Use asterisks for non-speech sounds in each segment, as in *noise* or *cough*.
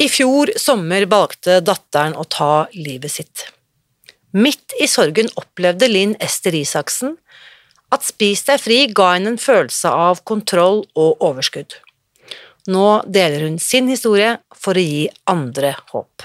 I fjor sommer valgte datteren å ta livet sitt. Midt i sorgen opplevde Linn Ester Isaksen at Spis deg fri ga henne en følelse av kontroll og overskudd. Nå deler hun sin historie for å gi andre håp.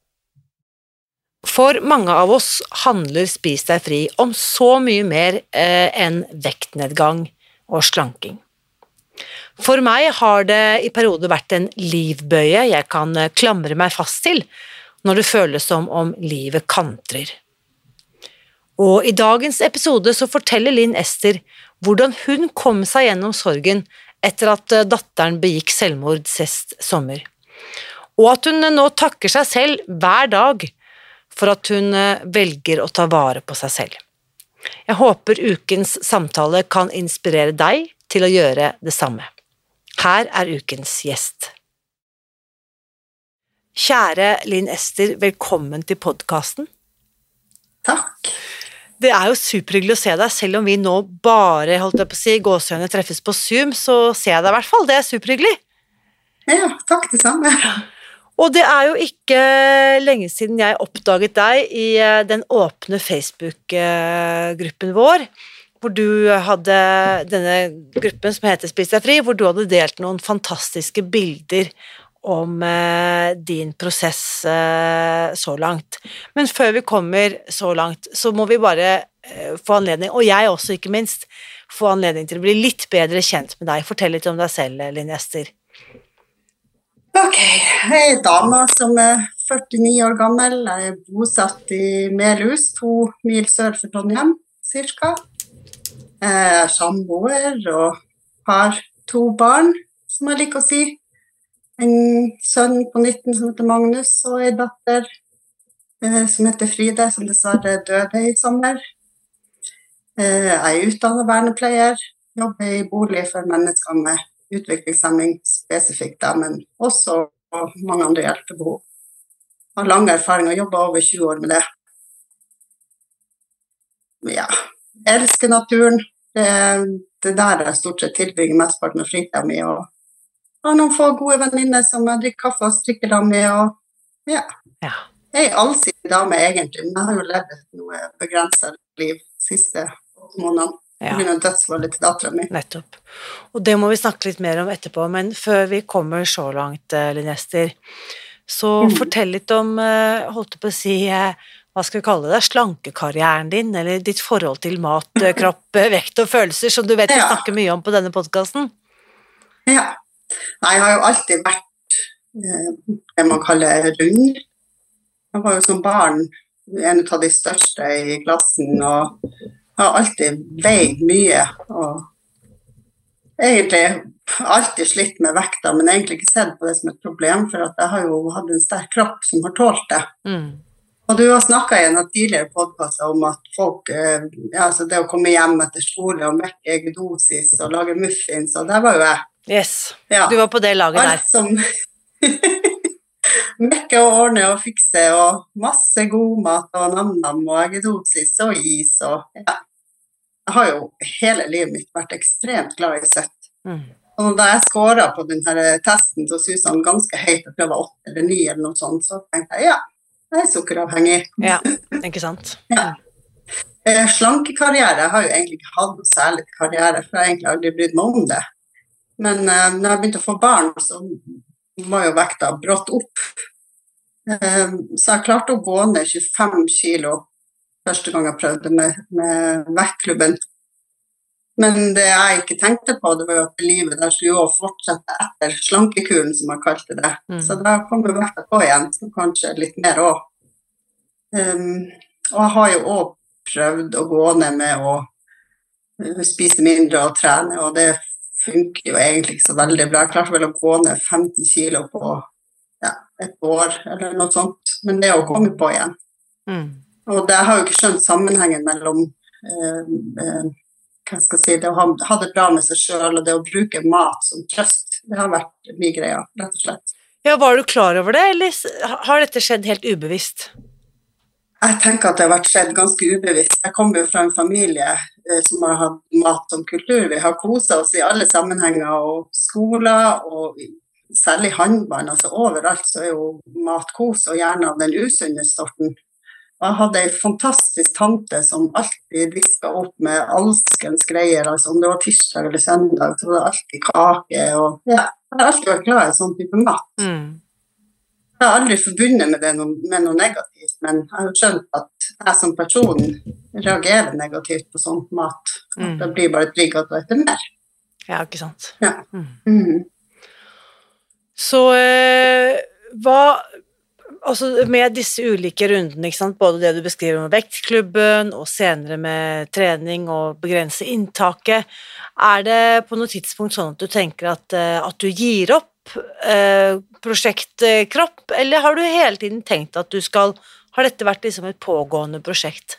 For mange av oss handler Spis deg fri om så mye mer eh, enn vektnedgang og slanking. For meg har det i perioder vært en livbøye jeg kan eh, klamre meg fast til når det føles som om livet kantrer. Og i dagens episode så forteller Linn Ester hvordan hun kom seg gjennom sorgen etter at eh, datteren begikk selvmord sist sommer, og at hun nå takker seg selv hver dag for at hun eh, velger å ta vare på seg selv. Jeg håper ukens samtale kan inspirere deg til å gjøre det samme. Her er ukens gjest. Kjære Linn Ester, velkommen til podkasten. Takk. Det er jo superhyggelig å se deg, selv om vi nå bare holdt jeg på å si, gåsehøyne treffes på Zoom, så ser jeg deg i hvert fall. Det er superhyggelig. Ja, takk det samme. *laughs* Og det er jo ikke lenge siden jeg oppdaget deg i eh, den åpne Facebook-gruppen vår, hvor du hadde denne gruppen som heter Spis deg fri, hvor du hadde delt noen fantastiske bilder om eh, din prosess eh, så langt. Men før vi kommer så langt, så må vi bare få anledning, og jeg også ikke minst, få anledning til å bli litt bedre kjent med deg. Fortell litt om deg selv, Linn Ester. Ok, jeg er dame som er 49 år gammel. Jeg er bosatt i Melhus, to mil sør for Trondheim ca. Jeg er samboer og har to barn, som jeg liker å si. En sønn på 19 som heter Magnus, og ei datter eh, som heter Fride, som dessverre døde i sommer. Eh, jeg er utdannet vernepleier, jobber i bolig for mennesker med utviklingshemming spesifikt, da, men også mange andre hjelpebehov. Har lang erfaring og jobba over 20 år med det. Ja, elsker naturen. Det det der jeg stort sett tilbringer mesteparten av fritida mi. Og har noen få gode venninner som jeg drikker kaffe og strikker da med. Og ja. ja. Jeg er allsidig dame, egentlig, men jeg har jo levd et noe begrensa liv de siste månedene. Ja. Pga. dødsfallet til dattera mi. Nettopp. Og det må vi snakke litt mer om etterpå, men før vi kommer så langt, eh, Linn Ester, så mm. fortell litt om, eh, holdt jeg på å si, eh, hva skal vi kalle det, slankekarrieren din, eller ditt forhold til mat, kropp, vekt og følelser, som du vet vi ja. snakker mye om på denne podkasten. Ja. Nei, jeg har jo alltid vært det man kaller rund. Jeg var jo som barn en av de største i klassen, og har alltid veid mye. og egentlig alltid slitt med vekta, men egentlig ikke sett på det som et problem, for jeg har jo hatt en sterk kropp som har tålt det. Mm. Og du har snakka i en av tidligere podkaster om at folk eh, ja, altså det å komme hjem etter skole og mekke eggedosis og lage muffins, og der var jo jeg. Yes, ja. du var på det laget der. Alt som *laughs* mekke og ordne og fikse, og masse god mat og nam-nam og eggedosis og is og ja. Jeg har jo hele livet mitt vært ekstremt glad i søtt. Mm. Og da jeg scora på denne testen så Susan ganske høyt, jeg var åtte eller ni eller noe sånt, så tenkte jeg ja, jeg er sukkeravhengig. Ja, *laughs* ikke sant. ja. Eh, slankekarriere jeg har jo egentlig ikke hatt noe særlig karriere, for jeg har egentlig aldri brydd meg om det. Men eh, når jeg begynte å få barn, så var jo vekta brått opp. Eh, så jeg klarte å gå ned 25 kilo første gang jeg prøvde med, med vektklubben. Men det jeg ikke tenkte på, det var jo at livet der skulle jo fortsette etter slankekuren, som jeg kalte det. Mm. Så da kom jo vekta på igjen, så kanskje litt mer òg. Um, og jeg har jo òg prøvd å gå ned med å uh, spise mindre og trene, og det funker jo egentlig ikke så veldig bra. Jeg klarte vel å gå ned 15 kilo på ja, et år eller noe sånt, men det å komme på igjen. Mm. Og jeg har jo ikke skjønt sammenhengen mellom eh, eh, hva skal jeg si, det å ha, ha det bra med seg sjøl og det å bruke mat som trøst. Det har vært mye greier, rett og slett. Ja, var du klar over det, eller har dette skjedd helt ubevisst? Jeg tenker at det har vært skjedd ganske ubevisst. Jeg kommer jo fra en familie eh, som har hatt mat som kultur. Vi har kosa oss i alle sammenhenger, og skoler, og særlig håndball. Altså overalt så er jo mat kos, og gjerne av den usunne sorten. Og jeg hadde ei fantastisk tante som alltid diska opp med alskens greier. altså Om det var tirsdag eller søndag, så var det alltid kake. og ja, Jeg har alltid vært glad i sånn type mat. Mm. Jeg har aldri forbundet med det noe, med noe negativt, men jeg har skjønt at jeg som person reagerer negativt på sånn mat. At Mm. det blir bare trygg at du spiser mer. Ja, ikke sant. Ja. Mm. Mm. Så eh, hva Altså med disse ulike rundene, både det du beskriver med vektklubben, og senere med trening og begrense inntaket, er det på noe tidspunkt sånn at du tenker at, eh, at du gir opp eh, prosjektkropp, eller har du hele tiden tenkt at du skal Har dette vært liksom et pågående prosjekt?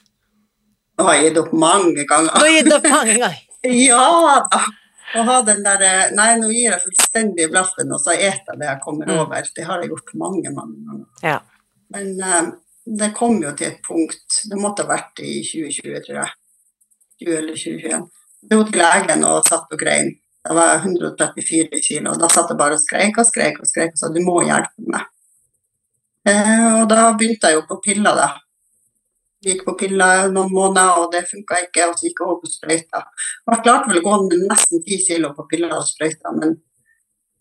Jeg har gitt opp mange ganger. Du har gitt opp mange ganger. *laughs* Ja da! Å ha den der Nei, nå gir jeg fullstendig blaffen, og så eter jeg det jeg kommer Mm. over. Det har jeg gjort mange, mange ganger. Ja. Men uh, det kom jo til et punkt Det måtte ha vært i 2020, tror jeg. 20 eller 2021. Jeg dro til legen og satt og grein. Da var jeg 134 kilo. og Da satt jeg bare og skreik og skreik og skreik og sa du må hjelpe meg. Uh, og da begynte jeg jo på piller, da. Gikk på piller noen måneder, og det funka ikke. Og så gikk jeg over på sprøyter. Og jeg klarte vel å gå med nesten 10 kilo på piller og sprøyter, men,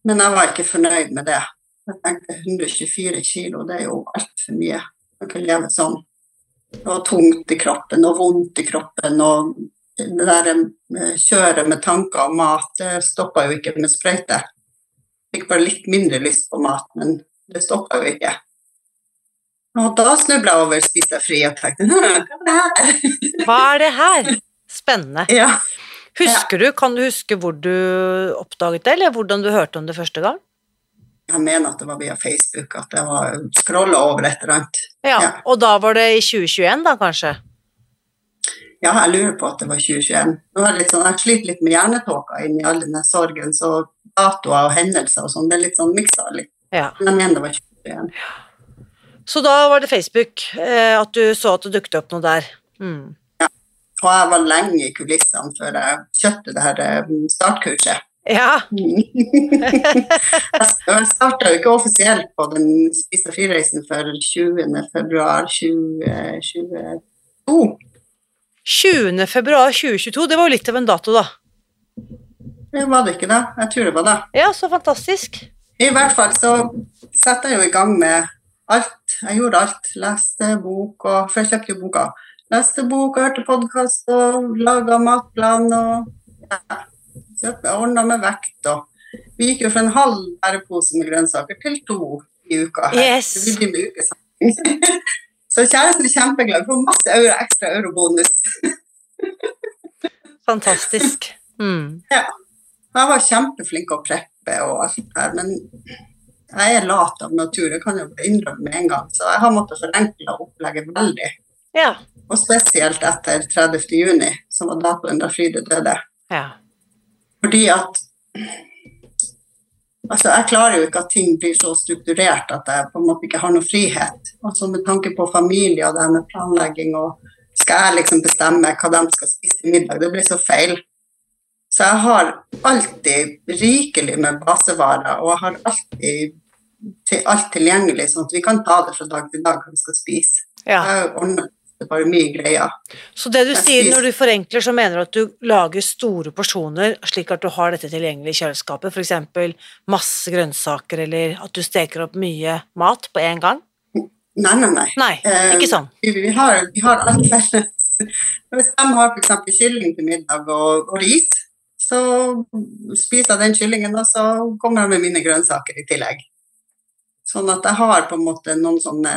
men jeg var ikke fornøyd med det. Jeg tenkte 124 kilo, det er jo altfor mye. Man kan leve sånn. Det tungt i kroppen og vondt i kroppen. og det der eh, kjøret med tanker og mat, det stoppa jo ikke med sprøyte. Fikk bare litt mindre lyst på mat, men det stoppa jo ikke. Og da snubla jeg over spiste jeg fri og tenkte «Hm, hva er det her? *laughs* Hva er det her? Spennende. Ja. Husker du, Kan du huske hvor du oppdaget det, eller hvordan du hørte om det første gang? Jeg mener at det var via Facebook at jeg var scrolla over et eller annet. Ja, Ja. Og da var det i 2021, da kanskje? Ja, jeg lurer på at det var 2021. Nå er det litt sånn, jeg sliter litt med hjernetåka inni all denne sorgen, så datoer og hendelser og sånn, det er litt sånn miksa litt. Ja. Men jeg mener det var 2021. Så da var det Facebook, eh, at du så at det dukket opp noe der. Mm. Og jeg var lenge i kulissene før jeg kjøpte det her eh, startkurset. Ja. *laughs* Jeg starta jo ikke offisielt på den spiste frireisen før 20. februar 2022. 20. februar 2022, det var jo litt av en dato, da. Det var det ikke da? Jeg tror det var det. Ja, så fantastisk. I hvert fall så setter jeg jo i gang med alt. Jeg gjorde alt. Leste bok, og før jeg kjøpte jo boka. Leste bok, hørte podkast og laga matplan og ja, ordna med vekt og Vi gikk jo fra en halv bærepose med grønnsaker til to i uka. her. Yes. Så vi driver med ukesamling. Så kjæresten er kjempeglad. Får masse euro, ekstra eurobonus. *laughs* Fantastisk. Mm. Jeg var kjempeflink å preppe og alt det der, men jeg er lat av natur, jeg kan jo innrømme med en gang. Så jeg har måttet forenkle opplegget veldig. Ja. Og spesielt etter 30. juni, som var datoen da Fride døde. ja. Fordi at Altså, jeg klarer jo ikke at ting blir så strukturert at jeg på en måte ikke har noe frihet. Altså med tanke på familie og det her med planlegging og Skal jeg liksom bestemme hva de skal spise til middag? Det blir så feil. Så jeg har alltid rikelig med basevarer, og jeg har alltid til, alt tilgjengelig, sånn at vi kan ta det fra dag til dag hva vi skal spise. ja. Det er bare mye greier. Så det du Jeg sier når du forenkler, så mener du at du lager store porsjoner, slik at du har dette tilgjengelig i kjøleskapet, f.eks. masse grønnsaker, eller at du steker opp mye mat på en gang? Nei, nei, nei. Nei, Eh, ikke sånn. Vi, vi, har, vi har alt *laughs* felles. Hvis de har f.eks. kylling til middag og, og ris, så spiser jeg den kyllingen, og så kommer jeg med mine grønnsaker i tillegg. Sånn at jeg har på en måte noen sånne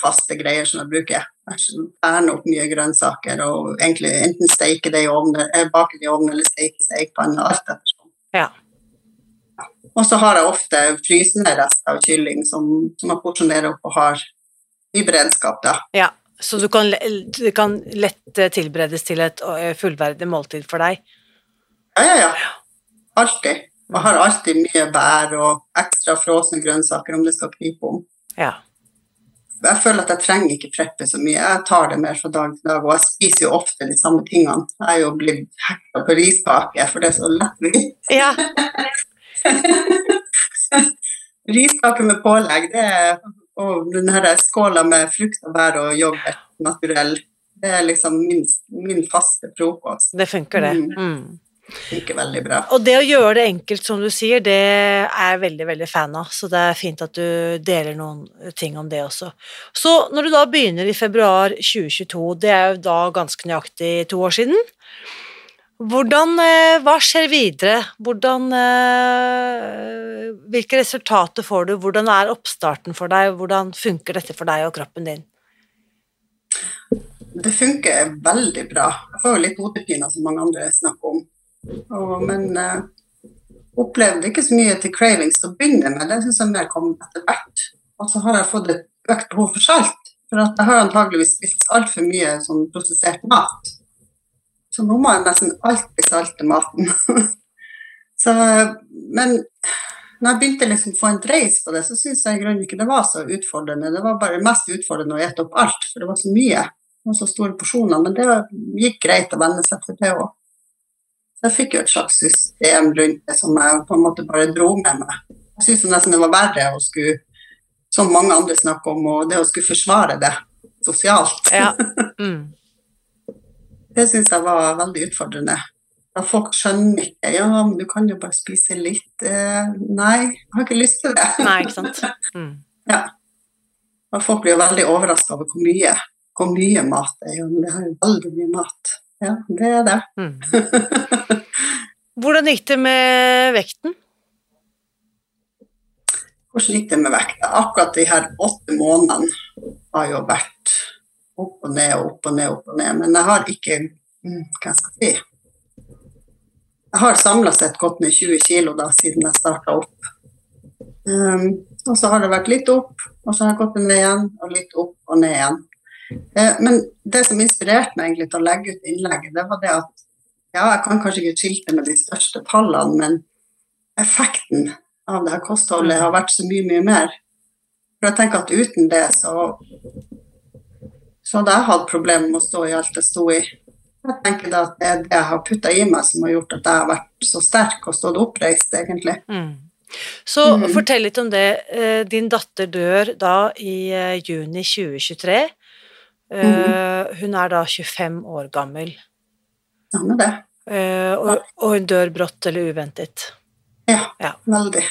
faste greier som jeg bruker. Jeg Ferner opp mye grønnsaker og egentlig enten steike det i ovnen, eh, bake det i ovnen eller steike i stekepanne, alt ettersom. Ja. Og så har jeg ofte frysende rester av kylling som, som jeg porsjonerer opp og har i beredskap, da. ja. Så du kan, du kan lett eh, tilberedes til et eh, fullverdig måltid for deg? Ja, ja, ja. Alltid. Og har alltid mye bær og ekstra frosne grønnsaker om det skal krype om. Ja. Jeg føler at jeg trenger ikke preppe så mye. Jeg tar det mer fra dag til dag, og jeg spiser jo ofte de samme tingene. Jeg er jo blitt hekta på riskake, for det er så lettvint. ja. *laughs* Riskake med pålegg, det er og den her skåla med frukt og bær og yoghurt naturell, det er liksom min, min faste frokost. Det funker, det. Mm. Mm. Veldig bra. Og det å gjøre det enkelt, som du sier, det er jeg veldig, veldig fan av. Så det er fint at du deler noen ting om det også. Så når du da begynner i februar 2022, det er jo da ganske nøyaktig to år siden. Hvordan, eh, hva skjer videre? Hvordan, eh, hvilke resultater får du? Hvordan er oppstarten for deg? Hvordan funker dette for deg og kroppen din? Det funker veldig bra. Jeg får jo litt hodepine, som mange andre snakker om. Og, men uh, opplevde ikke så mye til cravings til å begynne med. Det syns jeg mer kom etter hvert. Og så har jeg fått et økt behov for salt. For at jeg har antageligvis spist altfor mye sånn prosessert mat. Så nå må jeg nesten alltid salte maten. *laughs* så, men når jeg begynte liksom å få en dreis på det, så syns jeg i grunnen ikke det var så utfordrende. Det var bare mest utfordrende å ete opp alt, for det var så mye. Og så store porsjoner. Men det gikk greit å venne seg til det òg. Så jeg fikk jo et slags system rundt det som jeg på en måte bare dro med meg. Jeg syns nesten det var verre å skulle, som mange andre snakker om, og det å skulle forsvare det sosialt. Ja. *laughs* Mm. Det syns jeg var veldig utfordrende. Da folk skjønner ikke Ja, men du kan jo bare spise litt. Eh, nei, jeg har ikke lyst til det. Nei, ikke sant. *laughs* Mm. Og folk blir jo veldig overraska over hvor mye, hvor mye mat det er. Ja, men det er jo veldig mye mat. Ja, det er det. Mm. Hvordan gikk det med vekten? Hvordan gikk det med vekta? Akkurat de her åtte månedene har jo vært opp og ned og opp og ned opp og ned. Men jeg har ikke mm, Hva skal jeg si? Jeg har samla sett gått ned 20 kg da, siden jeg starta opp. Um, og så har det vært litt opp, og så har jeg gått ned igjen, og litt opp og ned igjen. Eh, men det som inspirerte meg egentlig til å legge ut innlegget, det var det at ja, jeg kan kanskje ikke skilte med de største tallene, men effekten av det her kostholdet har vært så mye, mye mer. For jeg tenker at uten det, så så hadde jeg hatt problemer med å stå i alt jeg sto i. Jeg tenker da at det er det jeg har putta i meg som har gjort at jeg har vært så sterk og stått oppreist, egentlig. Mm. Så Mm. fortell litt om det. Eh, Din datter dør da i eh, juni 2023. Eh, Mm. Hun er da 25 år gammel, Stemmer det. eh, og, og hun dør brått eller uventet. Ja, Ja. veldig.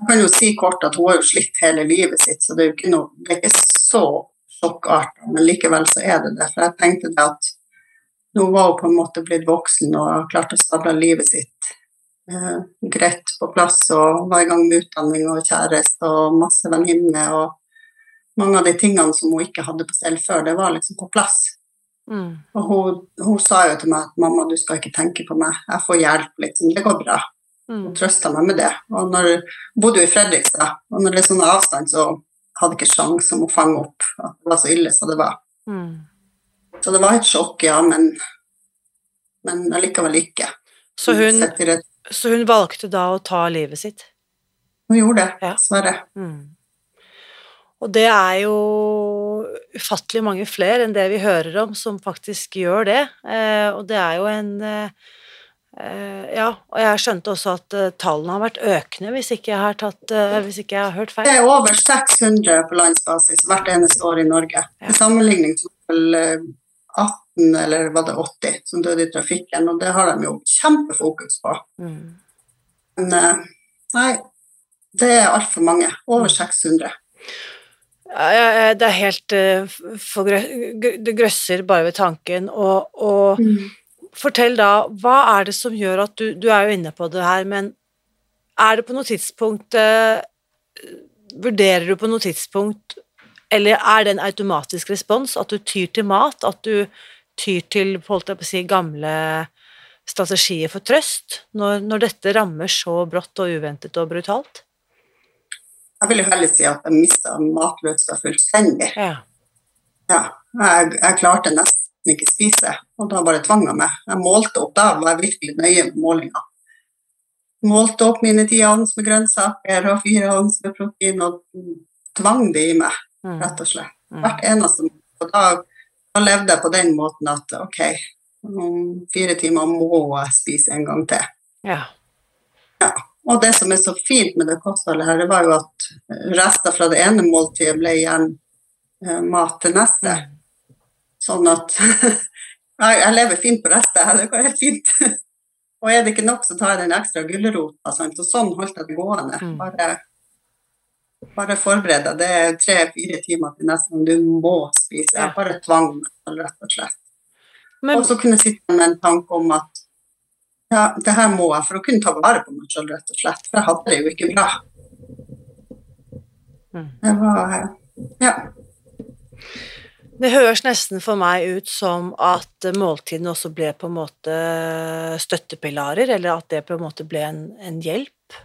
Jeg kan jo si kort at hun har jo slitt hele livet sitt, så det er jo ikke, noe, det er ikke så sjokkartet, men likevel så er det det. For jeg tenkte det at nå var hun på en måte blitt voksen og har klart å stable livet sitt eh, greit på plass og var i gang med utdanning og kjæreste og masse venninner og mange av de tingene som hun ikke hadde på stell før, det var liksom på plass. Mm. Og hun, hun sa jo til meg at mamma, du skal ikke tenke på meg, jeg får hjelp, liksom, det går bra Mm. Hun trøsta meg med det. Og når hun bodde jo i Fredrikstad, og når det er sånn avstand, så hadde ikke sjans om å fange opp at det var så ille som det var. Mm. Så det var et sjokk, ja, men, men allikevel ikke. Så, hun, så hun valgte da å ta livet sitt. Hun gjorde det, dessverre. Ja. Mm. Og det er jo ufattelig mange flere enn det vi hører om, som faktisk gjør det. Eh, og det er jo en, eh, Eh, ja, og jeg skjønte også at tallene har vært økende, hvis ikke jeg har, tatt, hvis ikke jeg har hørt feil. Det er over 600 på landsbasis hvert eneste år i Norge. Til sammenligning eh, 18, eller var det 80, som døde i trafikken. Og det har de jo kjempefokus på. Mm. Men nei, det er altfor mange. Over 600. Det er helt eh, Det grøsser bare ved tanken. Og, og fortell da, hva er det som gjør at du Du er jo inne på det her, men er det på noe tidspunkt eh, Vurderer du på noe tidspunkt Eller er det en automatisk respons at du tyr til mat? At du tyr til holdt jeg på å si, gamle strategier for trøst når, når dette rammer så brått og uventet og brutalt? Jeg vil jo heller si at jeg mista matlysta fullstendig. Ja. Ja, jeg, jeg klarte nesten ikke spise, og da bare tvang jeg meg. Jeg målte opp, da var jeg virkelig nøye med målinga. Målte opp mine ti ounce med grønnsaker og fire ounce med protein, og tvang det i meg, Mm. rett og slett. Mm. Hvert eneste på dag. da levde jeg på den måten at ok, om fire timer må jeg spise en gang til. Ja. Ja. Og det som er så fint med det kostholdet her, det var jo at rester fra det ene måltidet ble igjen eh, mat til neste. Sånn at *laughs* jeg, lever fint på rester, det går helt fint. *laughs* Og er det ikke nok, så tar jeg den ekstra gulrota. Og sånn holdt jeg det gående. Mm. Bare, bare forbered deg. Det er tre-fire timer til neste gang du må spise. Jeg bare tvang meg, rett og slett. Men, Og så kunne jeg sitte med en tanke om at ja, det her må jeg for å kunne ta vare på meg sjøl, rett og slett. For jeg hadde det jo ikke bra. Mm. Det var Ja. Det høres nesten for meg ut som at måltidene også ble på en måte støttepilarer, eller at det på en måte ble en, en hjelp.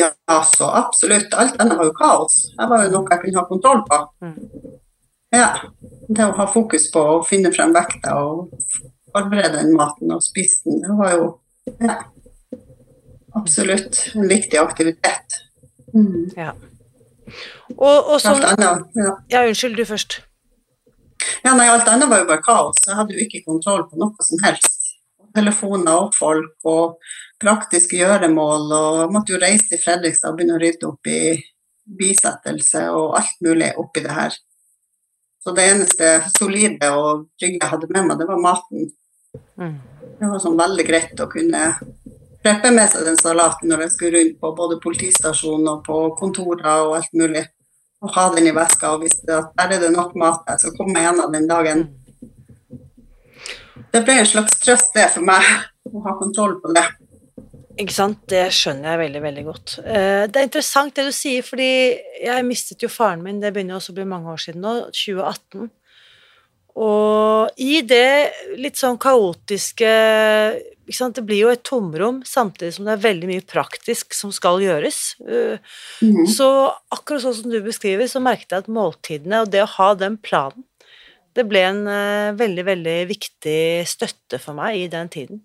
Ja, så absolutt. Alt annet var jo kaos. Det var jo noe jeg kunne ha kontroll på. Mm. Ja. Det å ha fokus på å finne frem vekta og forberede den maten og spiste den, det var jo ja, absolutt en viktig aktivitet. Mm. Ja. Og, og så annet, ja. Ja, unnskyld, du først. Ja, nei, alt annet var jo bare kaos. Jeg hadde jo ikke kontroll på noe som helst. Telefoner og folk og praktiske gjøremål, og jeg måtte jo reise til Fredrikstad og begynne å rydde opp i bisettelse og alt mulig oppi det her. Så det eneste solide og trygge jeg hadde med meg, det var maten. Mm. Det var sånn veldig greit å kunne preppe med seg den salaten når jeg skulle rundt på både politistasjonen og på kontorer og alt mulig. Og ha den i veska og visste at der er det nok mat der, så kom jeg gjennom den dagen. Det ble en slags trøst det for meg å ha kontroll på det. Ikke sant? Det skjønner jeg veldig, veldig godt. Eh, Det er interessant det du sier, fordi jeg mistet jo faren min, det begynner også å bli mange år siden nå, 2018. Og i det litt sånn kaotiske ikke sant? Det blir jo et tomrom, samtidig som det er veldig mye praktisk som skal gjøres. Eh, Mhm. Så akkurat sånn som du beskriver, så merket jeg at måltidene og det å ha den planen, det ble en eh, veldig, veldig viktig støtte for meg i den tiden.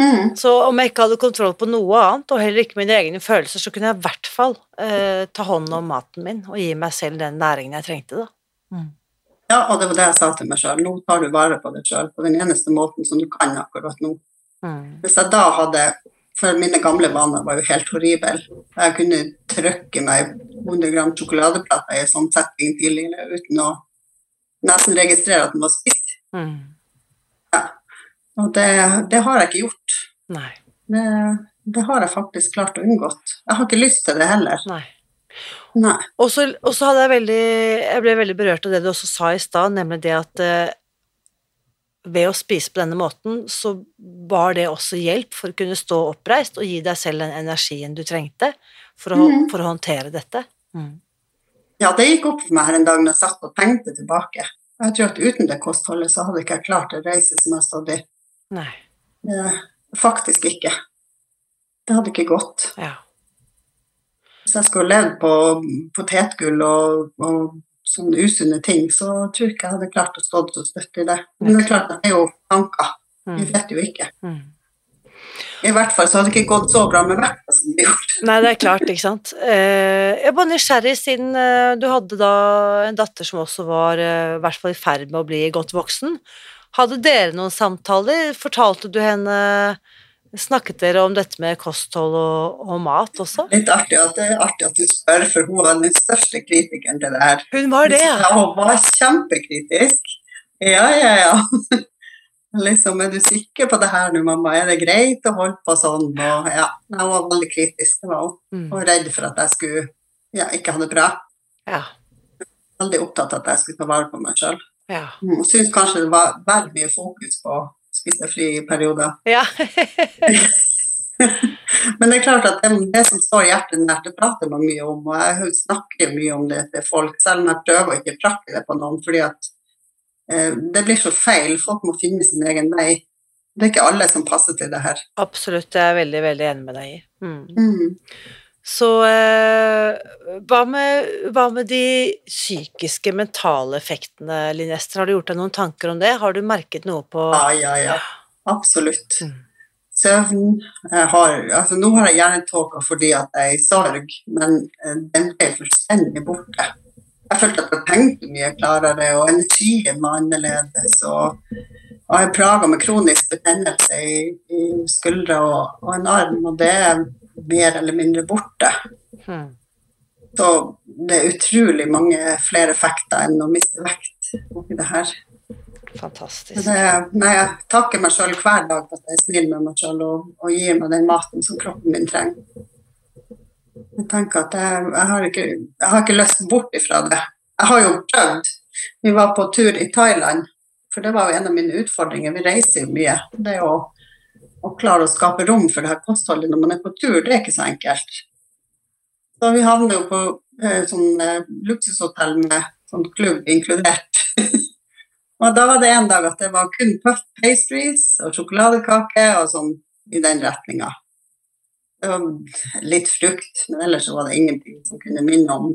Mhm. Så om jeg ikke hadde kontroll på noe annet, og heller ikke mine egne følelser, så kunne jeg i hvert fall eh, ta hånd om maten min og gi meg selv den næringen jeg trengte, da. Ja, og det var det jeg sa til meg sjøl. Nå tar du vare på deg sjøl på den eneste måten som du kan akkurat nå. Mm. Hvis jeg da hadde For mine gamle vaner var jo helt horrible. Jeg kunne trykke meg 100 gram sjokoladeplater i en sånn setting tidligere uten å nesten registrere at den var spist. Mm. Og det, det har jeg ikke gjort. Nei. Det, det har jeg faktisk klart å unngått. Jeg har ikke lyst til det heller. Nei. Nei. Og så hadde jeg veldig Jeg ble veldig berørt av det du også sa i stad, nemlig det at eh, ved å spise på denne måten, så var det også hjelp for å kunne stå oppreist og gi deg selv den energien du trengte for å, mm. for å håndtere dette. Mm. Ja, det gikk opp for meg her en dag når jeg satt og tenkte tilbake. Jeg tror at uten det kostholdet så hadde ikke jeg klart det reise som jeg stått i. Nei. Eh, Faktisk ikke. Det hadde ikke gått. Ja. Hvis jeg skulle levd på potetgull og, og sånne usunne ting, så tror jeg ikke jeg hadde klart å stå og støtte i det. Men det er klart det er jo tanker. Vi Mm. vet jo ikke. Mm. I hvert fall så hadde det ikke gått så bra med vekta som det gjorde. Nei, det er klart, ikke sant. Eh, jeg er bare nysgjerrig, siden eh, du hadde da en datter som også var eh, i hvert fall i ferd med å bli godt voksen. Hadde dere noen samtaler? Fortalte du henne Snakket dere om dette med kosthold og, og mat også? Litt artig at, artig at du spør, for hun var den største kritikeren til det her. Hun var det, ja. Ja, hun var kjempekritisk. Ja, ja, ja. *laughs* Liksom, er du sikker på det her nå, mamma? Er det greit å holde på sånn? Og ja, jeg var veldig kritisk. Det var hun. Mm. Og redd for at jeg skulle ja, ikke ha det bra. Ja. Veldig opptatt av at jeg skulle ta vare på meg sjøl. Ja. Hun syntes kanskje det var veldig mye fokus på å spise fri i perioder. ja. *laughs* Men det er klart at det, det som står hjertet nært, det prater man mye om. Og jeg snakker mye om det til folk, selv om jeg prøver å ikke prakke det på noen. fordi at eh, det blir så feil. Folk må finne sin egen vei. Det er ikke alle som passer til det her. Absolutt, jeg er veldig, veldig enig med deg i. Mm. Mm. Så eh, hva, med, hva med de psykiske, mentale effektene, Linn Ester? Har du gjort deg noen tanker om det? Har du merket noe på Ja, ja, ja. Absolutt. Mm. Søvn har, altså Nå har jeg hjernetåka fordi at jeg er i sorg, men eh, den ble fullstendig borte. Jeg følte at jeg tenkte mye klarere, og energien var annerledes. Og, og jeg er plaga med kronisk betennelse i, i skuldre og, og en arm, og det er mer eller mindre borte. Hmm. Så det er utrolig mange flere effekter enn å miste vekt oppi det her. Fantastisk. Det, nei, jeg takker meg sjøl hver dag for at jeg er snill med meg sjøl og, og gir meg den maten som kroppen min trenger. Jeg tenker at jeg, jeg, har ikke, jeg har ikke lyst bort ifra det. Jeg har jo prøvd. Vi var på tur i Thailand, for det var jo en av mine utfordringer. Vi reiser jo mye. Det å, å klare å skape rom for det her kostholdet når man er på tur, det er ikke så enkelt. Så vi havner jo på eh, sånn eh, luksushotell med sånn klubb inkludert. *laughs* Og da var det en dag at det var kun puff pastries og sjokoladekake og sånn i den retninga. Det var litt frukt, men ellers var det ingenting som kunne minne om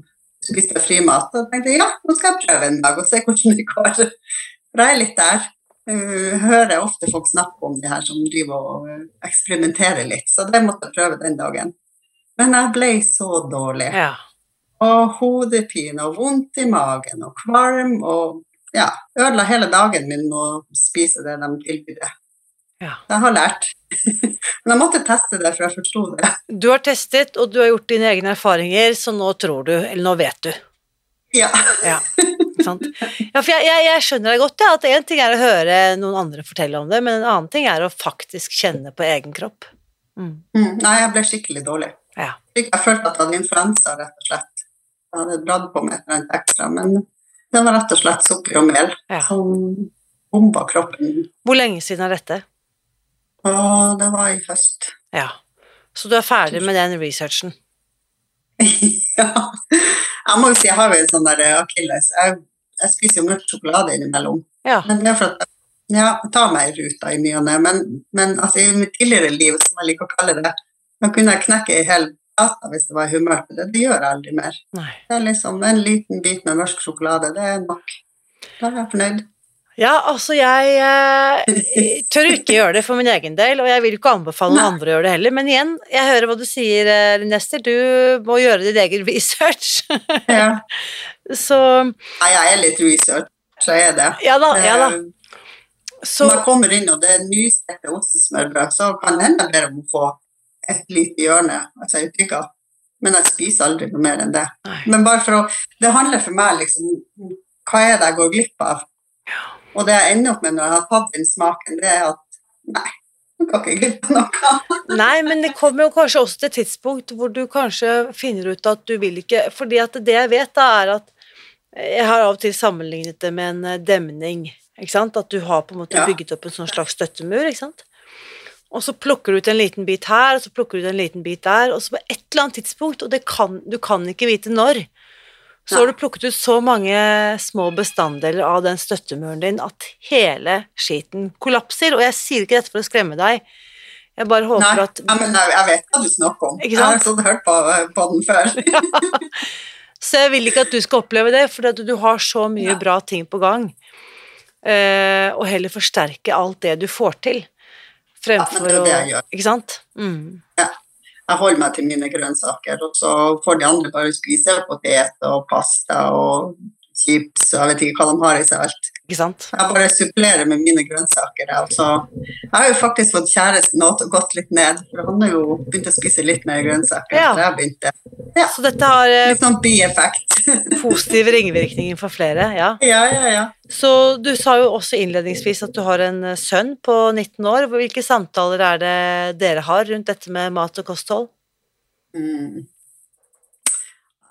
spiste frimat. Og tenkte ja, nå skal jeg prøve en dag og se hvordan det går. For jeg er litt der. Jeg hører ofte folk snakke om de her som driver og eksperimenterer litt, så det måtte jeg prøve den dagen. Men jeg ble så dårlig. Ja. Og hodepine og vondt i magen og kvalm og ja, ødela hele dagen min med å spise det de tilbyr. Ja. Jeg har lært. *laughs* Men jeg måtte teste det, for jeg forsto det. Du har testet, og du har gjort dine egne erfaringer, så nå tror du, eller nå vet du. Ja. Ja? *laughs* ja for jeg, jeg, jeg skjønner deg godt, ja, at én ting er å høre noen andre fortelle om det, men en annen ting er å faktisk kjenne på egen kropp. Mm. Mm, nei, jeg ble skikkelig dårlig. Ja. Jeg følte at jeg hadde influensa, rett og slett. Jeg hadde dratt på meg et eller annet ekstra, men det var rett og slett sukker og mel Ja. som bomba kroppen. Hvor lenge siden er dette? Og det var i høst. Ja. Så du er ferdig med den researchen? *laughs* *laughs* ja. Jeg må jo si jeg har jo en sånn der akilles. Jeg, jeg spiser jo mørk sjokolade innimellom. Ja. Men det er for at ja, jeg tar meg ruta i ny og ne. Men, men altså, i mitt tidligere liv, som jeg liker å kalle det, da kunne jeg knekke ei hel plate hvis det var humør til det. Det gjør jeg aldri mer. Nei. Det er liksom en liten bit med mørk sjokolade, det er nok. Da er jeg fornøyd. Ja, altså jeg eh, tør ikke gjøre det for min egen del, og jeg vil ikke anbefale noen andre å gjøre det heller, men igjen, jeg hører hva du sier, eh, Nester, du må gjøre din egen *laughs* research. Ja. Så Nei, jeg er litt research, så er det. ja da, ja da. Eh, Så Når jeg kommer inn og det er nystekte ostesmørbrød, så kan det hende jeg ber om å få et lite hjørne, altså jeg tykka. Men jeg spiser aldri noe mer enn det. Nei. Men bare for å Det handler for meg liksom om hva er det jeg går glipp av? Og det jeg ender opp med når jeg har tatt den smaken, det er at nei, du kan ikke glippe noe. *laughs* Nei, men det kommer jo kanskje også til et tidspunkt hvor du kanskje finner ut at du vil ikke Fordi at det jeg vet, da, er at Jeg har av og til sammenlignet det med en eh, demning. Ikke sant? At du har på en måte Ja. bygget opp en sånn slags støttemur. ikke sant? Og så plukker du ut en liten bit her, og så plukker du ut en liten bit der, og så på et eller annet tidspunkt, og det kan, du kan ikke vite når, så har du plukket ut så mange små bestanddeler av den støttemuren din at hele skiten kollapser. Og jeg sier ikke dette for å skremme deg, jeg bare håper Nei, at nei, men jeg, vet hva du snakker om. Jeg har sånn hørt på, på den før. *laughs* Så jeg vil ikke at du skal oppleve det, for du har så mye Ja. bra ting på gang. Uh, og heller forsterke alt det du får til, fremfor det er det å. Ikke sant? Mm. Jeg holder meg til mine grønnsaker, og så får de andre bare spise potet og pasta og chips og jeg vet ikke hva de har i seg alt. Ikke sant? Jeg bare supplerer med mine grønnsaker. Altså, jeg har jo faktisk fått kjæresten nå til å gått litt ned, for han har jo begynt å spise litt mer grønnsaker. Ja. Jeg begynte. Ja, Så dette har eh, litt sånn bieffekt. *laughs* positive ringvirkninger for flere, ja. ja, ja, ja. Så du sa jo også innledningsvis at du har en eh, sønn på 19 år. Hvilke samtaler er det dere har rundt dette med mat og kosthold? Mm.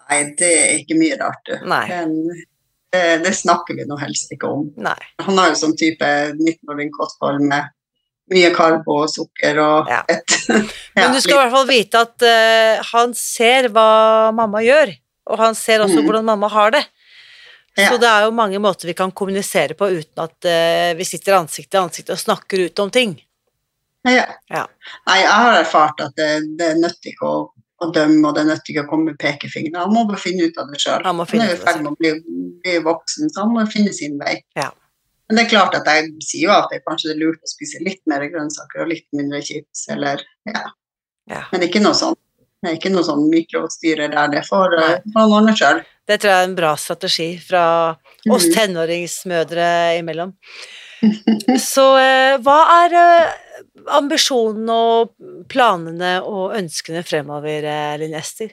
Nei, det er ikke mye rart, du. Nei. Den, det, snakker vi nå helst ikke om. Nei. Han har jo sånn type 19-åring kosthold med mye karbo og sukker og Ja. fett. *laughs* Men du skal i hvert fall vite at uh, han ser hva mamma gjør, og han ser også Mm. hvordan mamma har det. Så det er jo mange måter vi kan kommunisere på uten at uh, vi sitter ansikt til ansikt og snakker ut om ting. Ja. Ja. Nei, jeg har erfart at det, det er nødt ikke å, å dømme, og det er nødt ikke å komme med pekefingre. Han må bare finne ut av det sjøl. Han Han er i ferd med å bli, bli voksen, så han må finne sin vei. Ja. Men det er klart at jeg sier jo at det kanskje det er lurt å spise litt mer grønnsaker og litt mindre chips, eller ja. Ja. Men ikke noe sånn. Det er ikke noe sånn mikrostyre der, det får man eh, han ordne sjøl. Det tror jeg er en bra strategi fra oss Mhm. tenåringsmødre imellom. *laughs* Så eh, hva er eh, ambisjonene og planene og ønskene fremover, Linn Ester?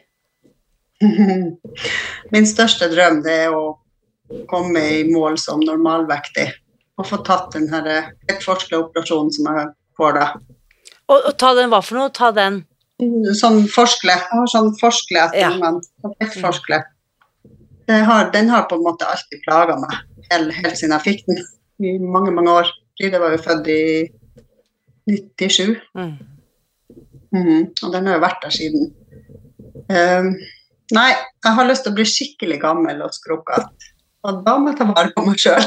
*laughs* Min største drøm det er å komme i mål som normalvektig og få tatt den her operasjonen som jeg får da. Og, og ta den, hva for noe? Ta den. Sånn forskle. Jeg har sånn forskle etter Ja. ungene. sånn har, den har på en måte alltid plaga meg, helt, helt siden jeg fikk den i mange, mange år. Fride var jo født i 97. Mm. Mm, Og den har jo vært der siden. Um, nei, jeg har lyst til å bli skikkelig gammel og skrukkete. Og da må jeg ta vare på meg sjøl.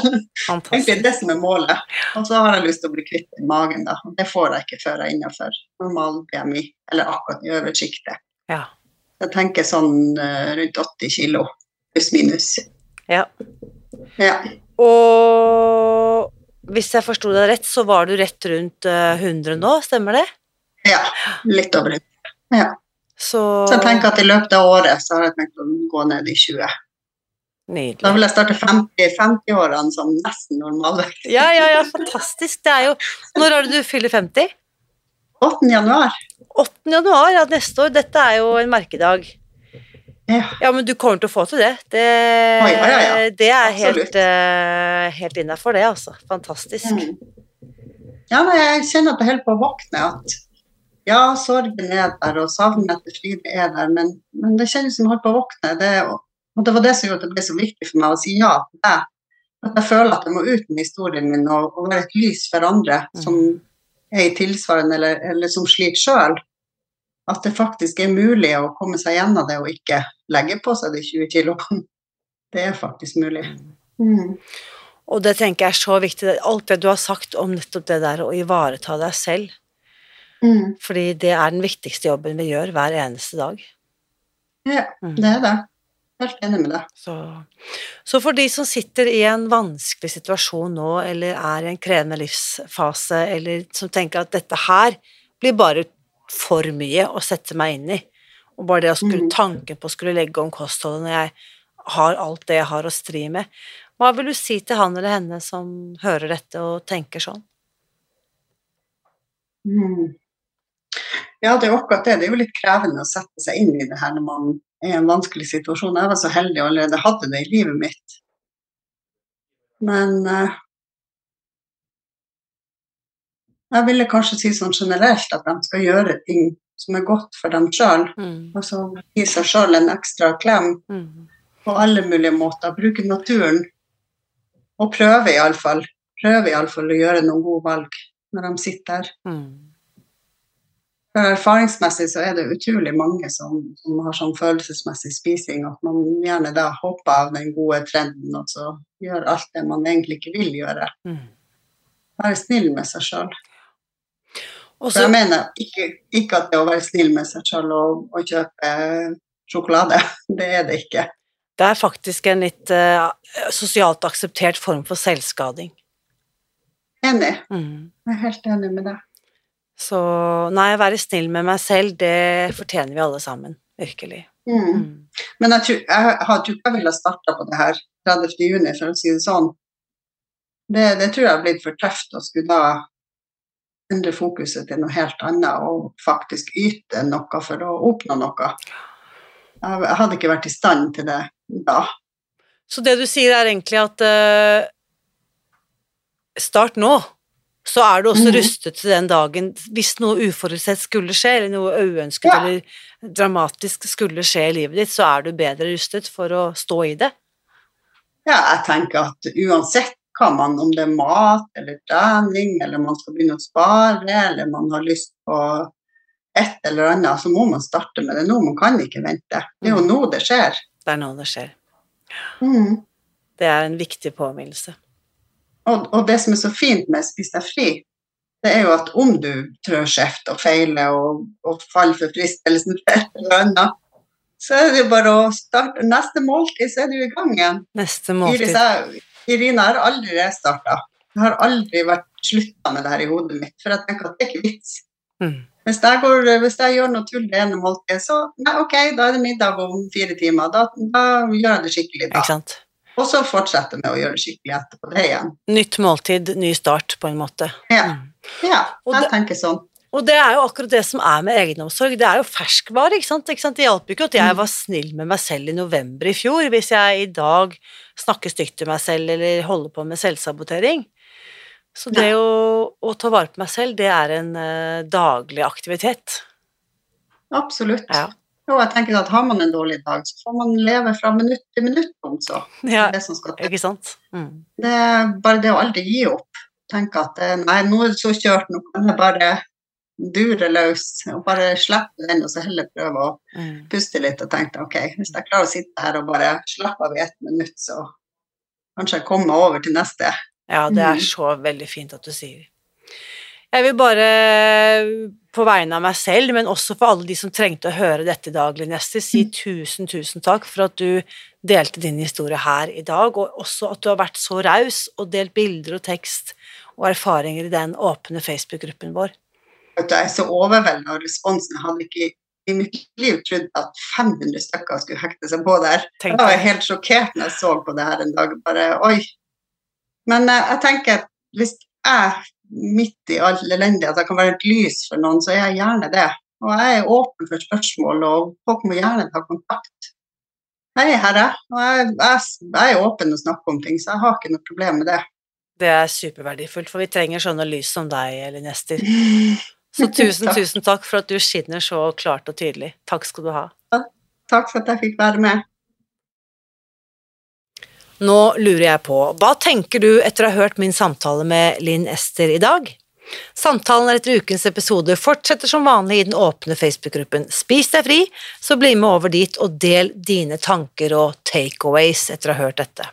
Egentlig det som er målet. Og så har jeg lyst til å bli kvitt i magen, da. Det får jeg ikke før jeg er innenfor normal BMI, eller akkurat i øvre sjiktet. Ja. Jeg tenker sånn eh, rundt 80 kilo, pluss minus. ja. Ja. Og hvis jeg forsto deg rett, så var du rett rundt eh, 100 nå, stemmer det? ja. Litt over 100. Ja. Så, Så jeg tenker at i løpet av året så har jeg tenkt å gå ned i 20. Da vil jeg starte 50 50-årene som nesten normalvekt. Ja, ja, ja, fantastisk. Det er jo Når er det du fyller 50? 8. januar. 8. januar, ja, neste år. Dette er jo en merkedag. Ja. Ja, men du kommer til å få til det. Det, Å, ja, ja, ja. det er helt, uh, helt innafor, det, altså. Fantastisk. Mm. Ja, men jeg kjenner at det holder på å våkne. At ja, sorgen er der, og savnet etter Fride er der, men, men det kjennes som jeg holder på å våkne. Det, og det var det som gjorde at det ble så viktig for meg å si ja til det. At jeg føler at jeg må ut med historien min og, og være et lys for andre som er i tilsvarende eller, eller som sliter sjøl. At det faktisk er mulig å komme seg gjennom det og ikke legge på seg de 20 kiloene. Det er faktisk mulig. Mm. Og det tenker jeg er så viktig. Alt det du har sagt om nettopp det der å ivareta deg selv. Mm. Fordi det er den viktigste jobben vi gjør hver eneste dag. Ja, Mm. det er det. Helt enig med deg. Så, så for de som sitter i en vanskelig situasjon nå, eller er i en krevende livsfase, eller som tenker at dette her blir bare for mye å sette meg inn i, og bare det å skulle Mhm. tanken på å skulle legge om kostholdet når jeg har alt det jeg har å stri med, hva vil du si til han eller henne som hører dette og tenker sånn? Mm. Ja, det er jo akkurat det. Det er jo litt krevende å sette seg inn i det her når man i en vanskelig situasjon. Jeg var så heldig og allerede hadde det i livet mitt. Men eh, jeg ville kanskje si sånn generelt at de skal gjøre ting som er godt for dem sjøl. Mm. Altså gi seg sjøl en ekstra klem Mm. på alle mulige måter. Bruke naturen. Og prøve iallfall. Prøve iallfall å gjøre noen gode valg når de sitter der. Mm. Erfaringsmessig så er det utrolig mange som, som har sånn følelsesmessig spising at man gjerne da hopper av den gode trenden og så gjør alt det man egentlig ikke vil gjøre. Mm. Være snill med seg sjøl. For så jeg mener ikke, ikke at det å være snill med seg sjøl og, og kjøpe sjokolade, *laughs* det er det ikke. det er faktisk en litt uh, sosialt akseptert form for selvskading. Enig. Mm. Jeg er helt enig med deg. Så nei, være snill med meg selv, det fortjener vi alle sammen. Virkelig. Mm. Mm. Men jeg tror jeg, tror ikke jeg ville starta på det her 30. juni, for å si det sånn. Det, det tror jeg har blitt for tøft å skulle da endre fokuset til noe helt annet og faktisk yte noe for å oppnå noe. Jeg hadde ikke vært i stand til det da. Så det du sier er egentlig at uh, start nå, så er du også mm. rustet til den dagen hvis noe uforutsett skulle skje, eller noe uønsket ja. eller dramatisk skulle skje i livet ditt, så er du bedre rustet for å stå i det. Ja, jeg tenker at uansett hva man, om det er mat eller trening, eller man skal begynne å spare, eller man har lyst på et eller annet, så må man starte med det nå. Man kan ikke vente. Det er jo mm. nå det skjer. Det er nå det skjer. Mm. Det er en viktig påminnelse. Og, og, det som er så fint med Spis deg fri, det er jo at om du trør skjevt og feiler og, og faller for fristelsen for et eller annet, så er det jo bare å starte neste måltid, så er du i gang igjen. Neste måltid. Irina har aldri restarta. Jeg har aldri vært slutta med det her i hodet mitt, for jeg tenker at det er ikke vits. Mm. Hvis, jeg går, hvis, jeg gjør noe tull det ene måltidet, så nei, ok, da er det middag om fire timer. Da, da gjør jeg det skikkelig, da. Og så fortsette med å gjøre det skikkelig etterpå det igjen. Nytt måltid, ny start, på en måte. Ja, mm. ja jeg det, tenker sånn. Og det er jo akkurat det som er med egenomsorg. Det er jo ferskvare. ikke sant? Ikke sant? Det hjalp ikke at jeg mm. var snill med meg selv i november i fjor, hvis jeg i dag snakker stygt til meg selv eller holder på med selvsabotering. Så det å, å, ta vare på meg selv, det er en uh, daglig aktivitet. Absolutt. Ja. Og jeg tenker at har man en dårlig dag, så får man leve fra minutt til minutt om så. Ja, det som skal til. Ikke sant? Mm. Det er bare det å aldri gi opp. Tenke at eh, nei, nå er det så kjørt, nå kan jeg bare dure løs og bare slippe den, og så heller prøve å mm. puste litt og tenke ok, hvis jeg klarer å sitte her og bare slappe av i ett minutt, så kanskje jeg kommer over til neste. Ja, det er mm. så veldig fint at du sier. Jeg vil bare, på vegne av meg selv, men også for alle de som trengte å høre dette daglig neste, si mm. tusen, tusen takk for at du delte din historie her i dag, og også at du har vært så raus og delt bilder og tekst og erfaringer i den åpne Facebook-gruppen vår at jeg er så overveldet av responsen. Jeg hadde ikke i mitt liv trodd at 500 stykker skulle hekte seg på der. Jeg var helt sjokkert når jeg så på det her en dag. Bare oi. Men uh, jeg tenker at hvis jeg midt i all elendighet kan være et lys for noen, så er jeg gjerne det. Og jeg er åpen for spørsmål, og folk må gjerne ta kontakt. Jeg er her, og jeg, jeg, jeg er åpen og snakker om ting, så jeg har ikke noe problem med det. Det er superverdifullt, for vi trenger sånne lys som deg, Elin Ester. *laughs* Så tusen, tusen takk for at du skinner så klart og tydelig. Takk skal du ha. Takk for at jeg fikk være med. Nå lurer jeg på, hva tenker du etter å ha hørt min samtale med Linn Ester i dag? Samtalen etter ukens episode fortsetter som vanlig i den åpne Facebook-gruppen Spis deg fri, så bli med over dit og del dine tanker og takeaways etter å ha hørt dette.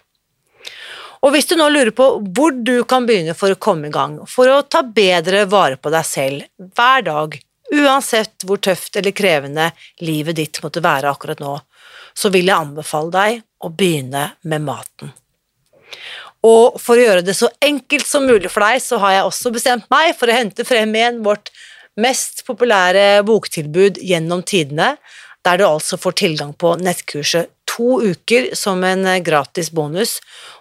Og hvis du nå lurer på hvor du kan begynne for å komme i gang, for å ta bedre vare på deg selv hver dag, uansett hvor tøft eller krevende livet ditt måtte være akkurat nå, så vil jeg anbefale deg å begynne med maten. Og for å gjøre det så enkelt som mulig for deg, så har jeg også bestemt meg for å hente frem igjen vårt mest populære boktilbud gjennom tidene, der du altså får tilgang på nettkurset to uker som en eh, gratis bonus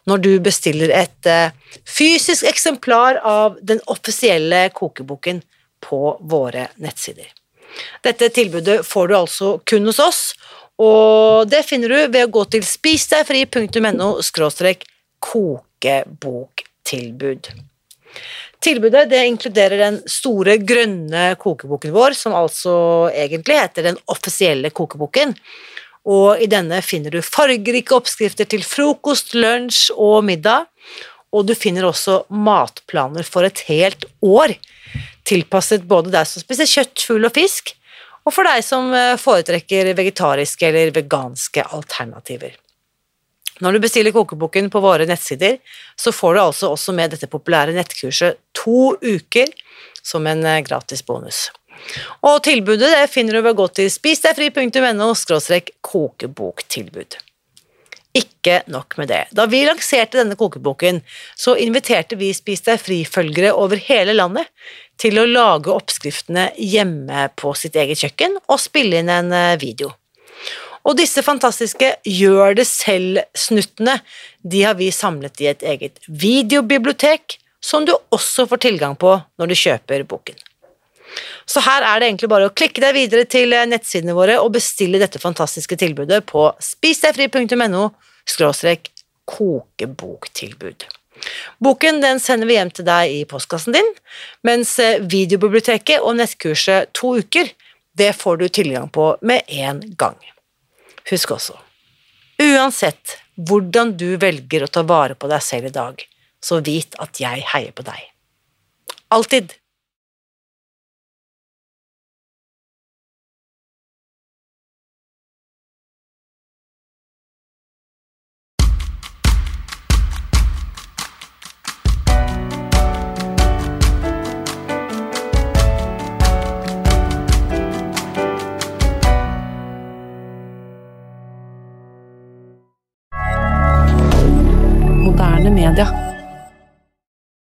når du bestiller et eh, fysisk eksemplar av den offisielle kokeboken på våre nettsider. Dette tilbudet får du altså kun hos oss, og det finner du ved å gå til spisdegfri.no kokeboktilbud. Tilbudet det inkluderer den store, grønne kokeboken vår, som altså egentlig heter Den offisielle kokeboken, og i denne finner du fargerike oppskrifter til frokost, lunsj og middag, og du finner også matplaner for et helt år, tilpasset både deg som spiser kjøtt, fugl og fisk, og for deg som eh, foretrekker vegetariske eller veganske alternativer. Når du bestiller kokeboken på våre nettsider, så får du altså også med dette populære nettkurset to uker som en eh, gratis bonus. Og tilbudet det finner du ved å gå til spisdegfri.no kokeboktilbud. Ikke nok med det. Da vi lanserte denne kokeboken, så inviterte vi Spis deg fri-følgere over hele landet til å lage oppskriftene hjemme på sitt eget kjøkken og spille inn en eh, video. Og disse fantastiske gjør det selv-snuttene, de har vi samlet i et eget videobibliotek, som du også får tilgang på når du kjøper boken. Så her er det egentlig bare å klikke deg videre til nettsidene våre og bestille dette fantastiske tilbudet på spisdegfri.no kokeboktilbud. Boken den sender vi hjem til deg i postkassen din, mens videobiblioteket og nettkurset To uker det får du tilgang på med en gang. Husk også, uansett hvordan du velger å ta vare på deg selv i dag, så vit at jeg heier på deg. Alltid. Moderne media.